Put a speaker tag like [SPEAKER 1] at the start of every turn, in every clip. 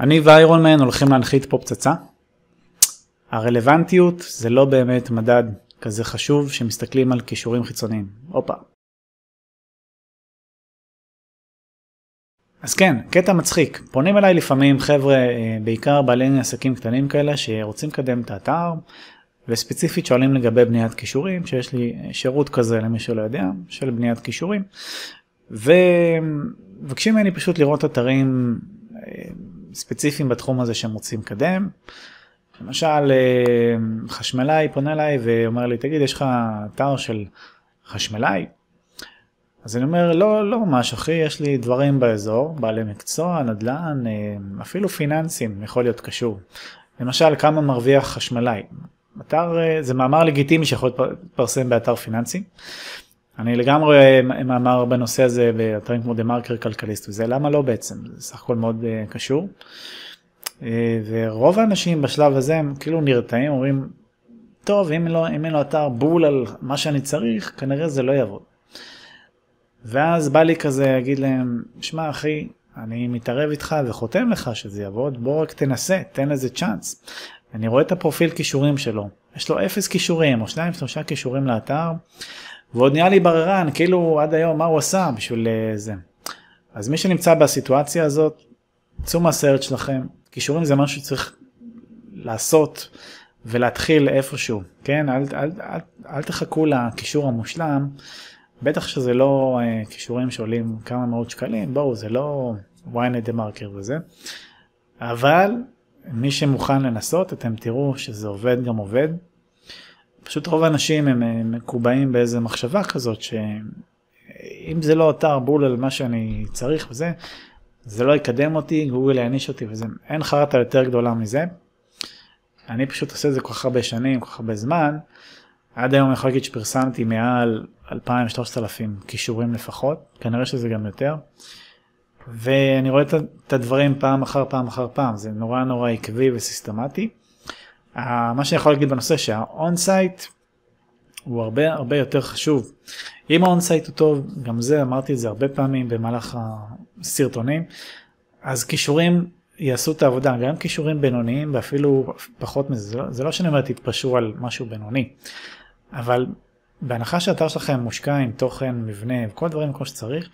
[SPEAKER 1] אני ואיירון מן הולכים להנחית פה פצצה. הרלוונטיות זה לא באמת מדד כזה חשוב שמסתכלים על כישורים חיצוניים. הופה. אז כן, קטע מצחיק. פונים אליי לפעמים חבר'ה, אה, בעיקר בעלי עסקים קטנים כאלה, שרוצים לקדם את האתר, וספציפית שואלים לגבי בניית כישורים, שיש לי שירות כזה למי שלא יודע, של בניית כישורים, ומבקשים ממני פשוט לראות אתרים אה, ספציפיים בתחום הזה שהם רוצים לקדם. למשל, אה, חשמלאי פונה אליי ואומר לי, תגיד, יש לך אתר של חשמלאי? אז אני אומר, לא, לא ממש אחי, יש לי דברים באזור, בעלי מקצוע, נדל"ן, אה, אפילו פיננסים יכול להיות קשור. למשל, כמה מרוויח חשמלאי? אתר, אה, זה מאמר לגיטימי שיכול להתפרסם באתר פיננסי. אני לגמרי מאמר בנושא הזה באתרים כמו דה מרקר כלכליסט וזה, למה לא בעצם? זה סך הכל מאוד uh, קשור. Uh, ורוב האנשים בשלב הזה הם כאילו נרתעים, אומרים, טוב, אם, לא, אם אין לו אתר בול על מה שאני צריך, כנראה זה לא יעבוד. ואז בא לי כזה להגיד להם, שמע אחי, אני מתערב איתך וחותם לך שזה יעבוד, בוא רק תנסה, תן לזה צ'אנס. אני רואה את הפרופיל כישורים שלו, יש לו אפס כישורים או שניים שלושה כישורים לאתר, ועוד נהיה לי בררן, כאילו עד היום מה הוא עשה בשביל אה, זה. אז מי שנמצא בסיטואציה הזאת, צאו מהסרט שלכם, כישורים זה משהו שצריך לעשות ולהתחיל איפשהו, כן? אל, אל, אל, אל תחכו לקישור המושלם, בטח שזה לא uh, כישורים שעולים כמה מאות שקלים, בואו זה לא ynet דה מרקר וזה, אבל מי שמוכן לנסות אתם תראו שזה עובד גם עובד. פשוט רוב האנשים הם מקובעים באיזה מחשבה כזאת שאם זה לא אתר בול על מה שאני צריך וזה, זה לא יקדם אותי, גוגל יעניש אותי וזה, אין חרטה יותר גדולה מזה. אני פשוט עושה את זה כל כך הרבה שנים, כל כך הרבה זמן. עד היום אני יכול להגיד שפרסמתי מעל 2,000-3,000 כישורים לפחות, כנראה שזה גם יותר. ואני רואה את הדברים פעם אחר פעם אחר פעם, זה נורא נורא עקבי וסיסטמטי. מה שאני יכול להגיד בנושא שה on-site הוא הרבה הרבה יותר חשוב. אם ה on-site הוא טוב, גם זה אמרתי את זה הרבה פעמים במהלך הסרטונים, אז קישורים יעשו את העבודה, גם קישורים בינוניים ואפילו פחות מזה, זה לא, לא שאני אומר תתפשרו על משהו בינוני, אבל בהנחה שהאתר שלכם מושקע עם תוכן, מבנה וכל דברים כמו שצריך,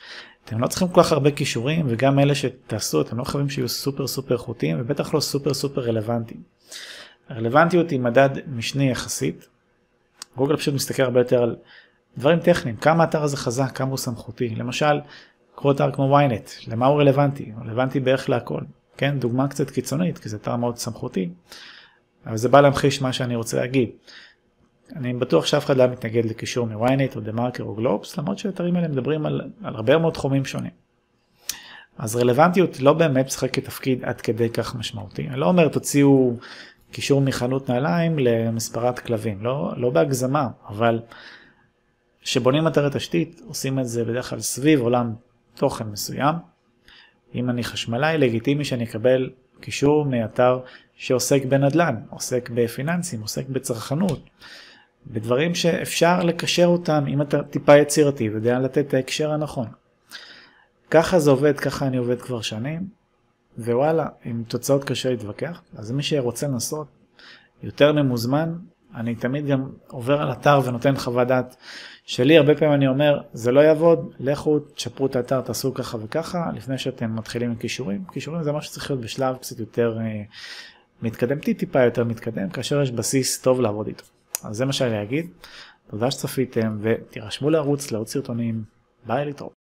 [SPEAKER 1] אתם לא צריכים כל כך הרבה קישורים וגם אלה שתעשו אתם לא חייבים שיהיו סופר סופר איכותיים ובטח לא סופר סופר רלוונטיים. הרלוונטיות היא מדד משני יחסית. גוגל פשוט מסתכל הרבה יותר על דברים טכניים, כמה האתר הזה חזק, כמה הוא סמכותי. למשל, קחו אתר כמו ynet, למה הוא רלוונטי? הוא רלוונטי בערך להכל. כן, דוגמה קצת קיצונית, כי זה אתר מאוד סמכותי, אבל זה בא להמחיש מה שאני רוצה להגיד. אני בטוח שאף אחד לא מתנגד לקישור מ-ynet או דה מרקר או גלובס, למרות שהאתרים האלה מדברים על, על הרבה מאוד תחומים שונים. אז רלוונטיות לא באמת משחקת תפקיד עד כדי כך משמעותי. אני לא אומר תוציאו קישור מחנות נעליים למספרת כלבים, לא, לא בהגזמה, אבל כשבונים אתרי תשתית עושים את זה בדרך כלל סביב עולם תוכן מסוים. אם אני חשמלאי לגיטימי שאני אקבל קישור מאתר שעוסק בנדל"ן, עוסק בפיננסים, עוסק בצרכנות, בדברים שאפשר לקשר אותם אם אתה טיפה יצירתי ויודע לתת את ההקשר הנכון. ככה זה עובד, ככה אני עובד כבר שנים, ווואלה, עם תוצאות קשה להתווכח, אז מי שרוצה לנסות יותר ממוזמן, אני תמיד גם עובר על אתר ונותן חוות דעת שלי, הרבה פעמים אני אומר, זה לא יעבוד, לכו, תשפרו את האתר, תעשו ככה וככה, לפני שאתם מתחילים עם כישורים. כישורים זה משהו שצריך להיות בשלב קצת יותר אה, מתקדם, טיפה יותר מתקדם, כאשר יש בסיס טוב לעבוד איתו. אז זה מה שאני אגיד, תודה שצפיתם ותירשמו לערוץ, לערוץ סרטונים, ביי להתראות.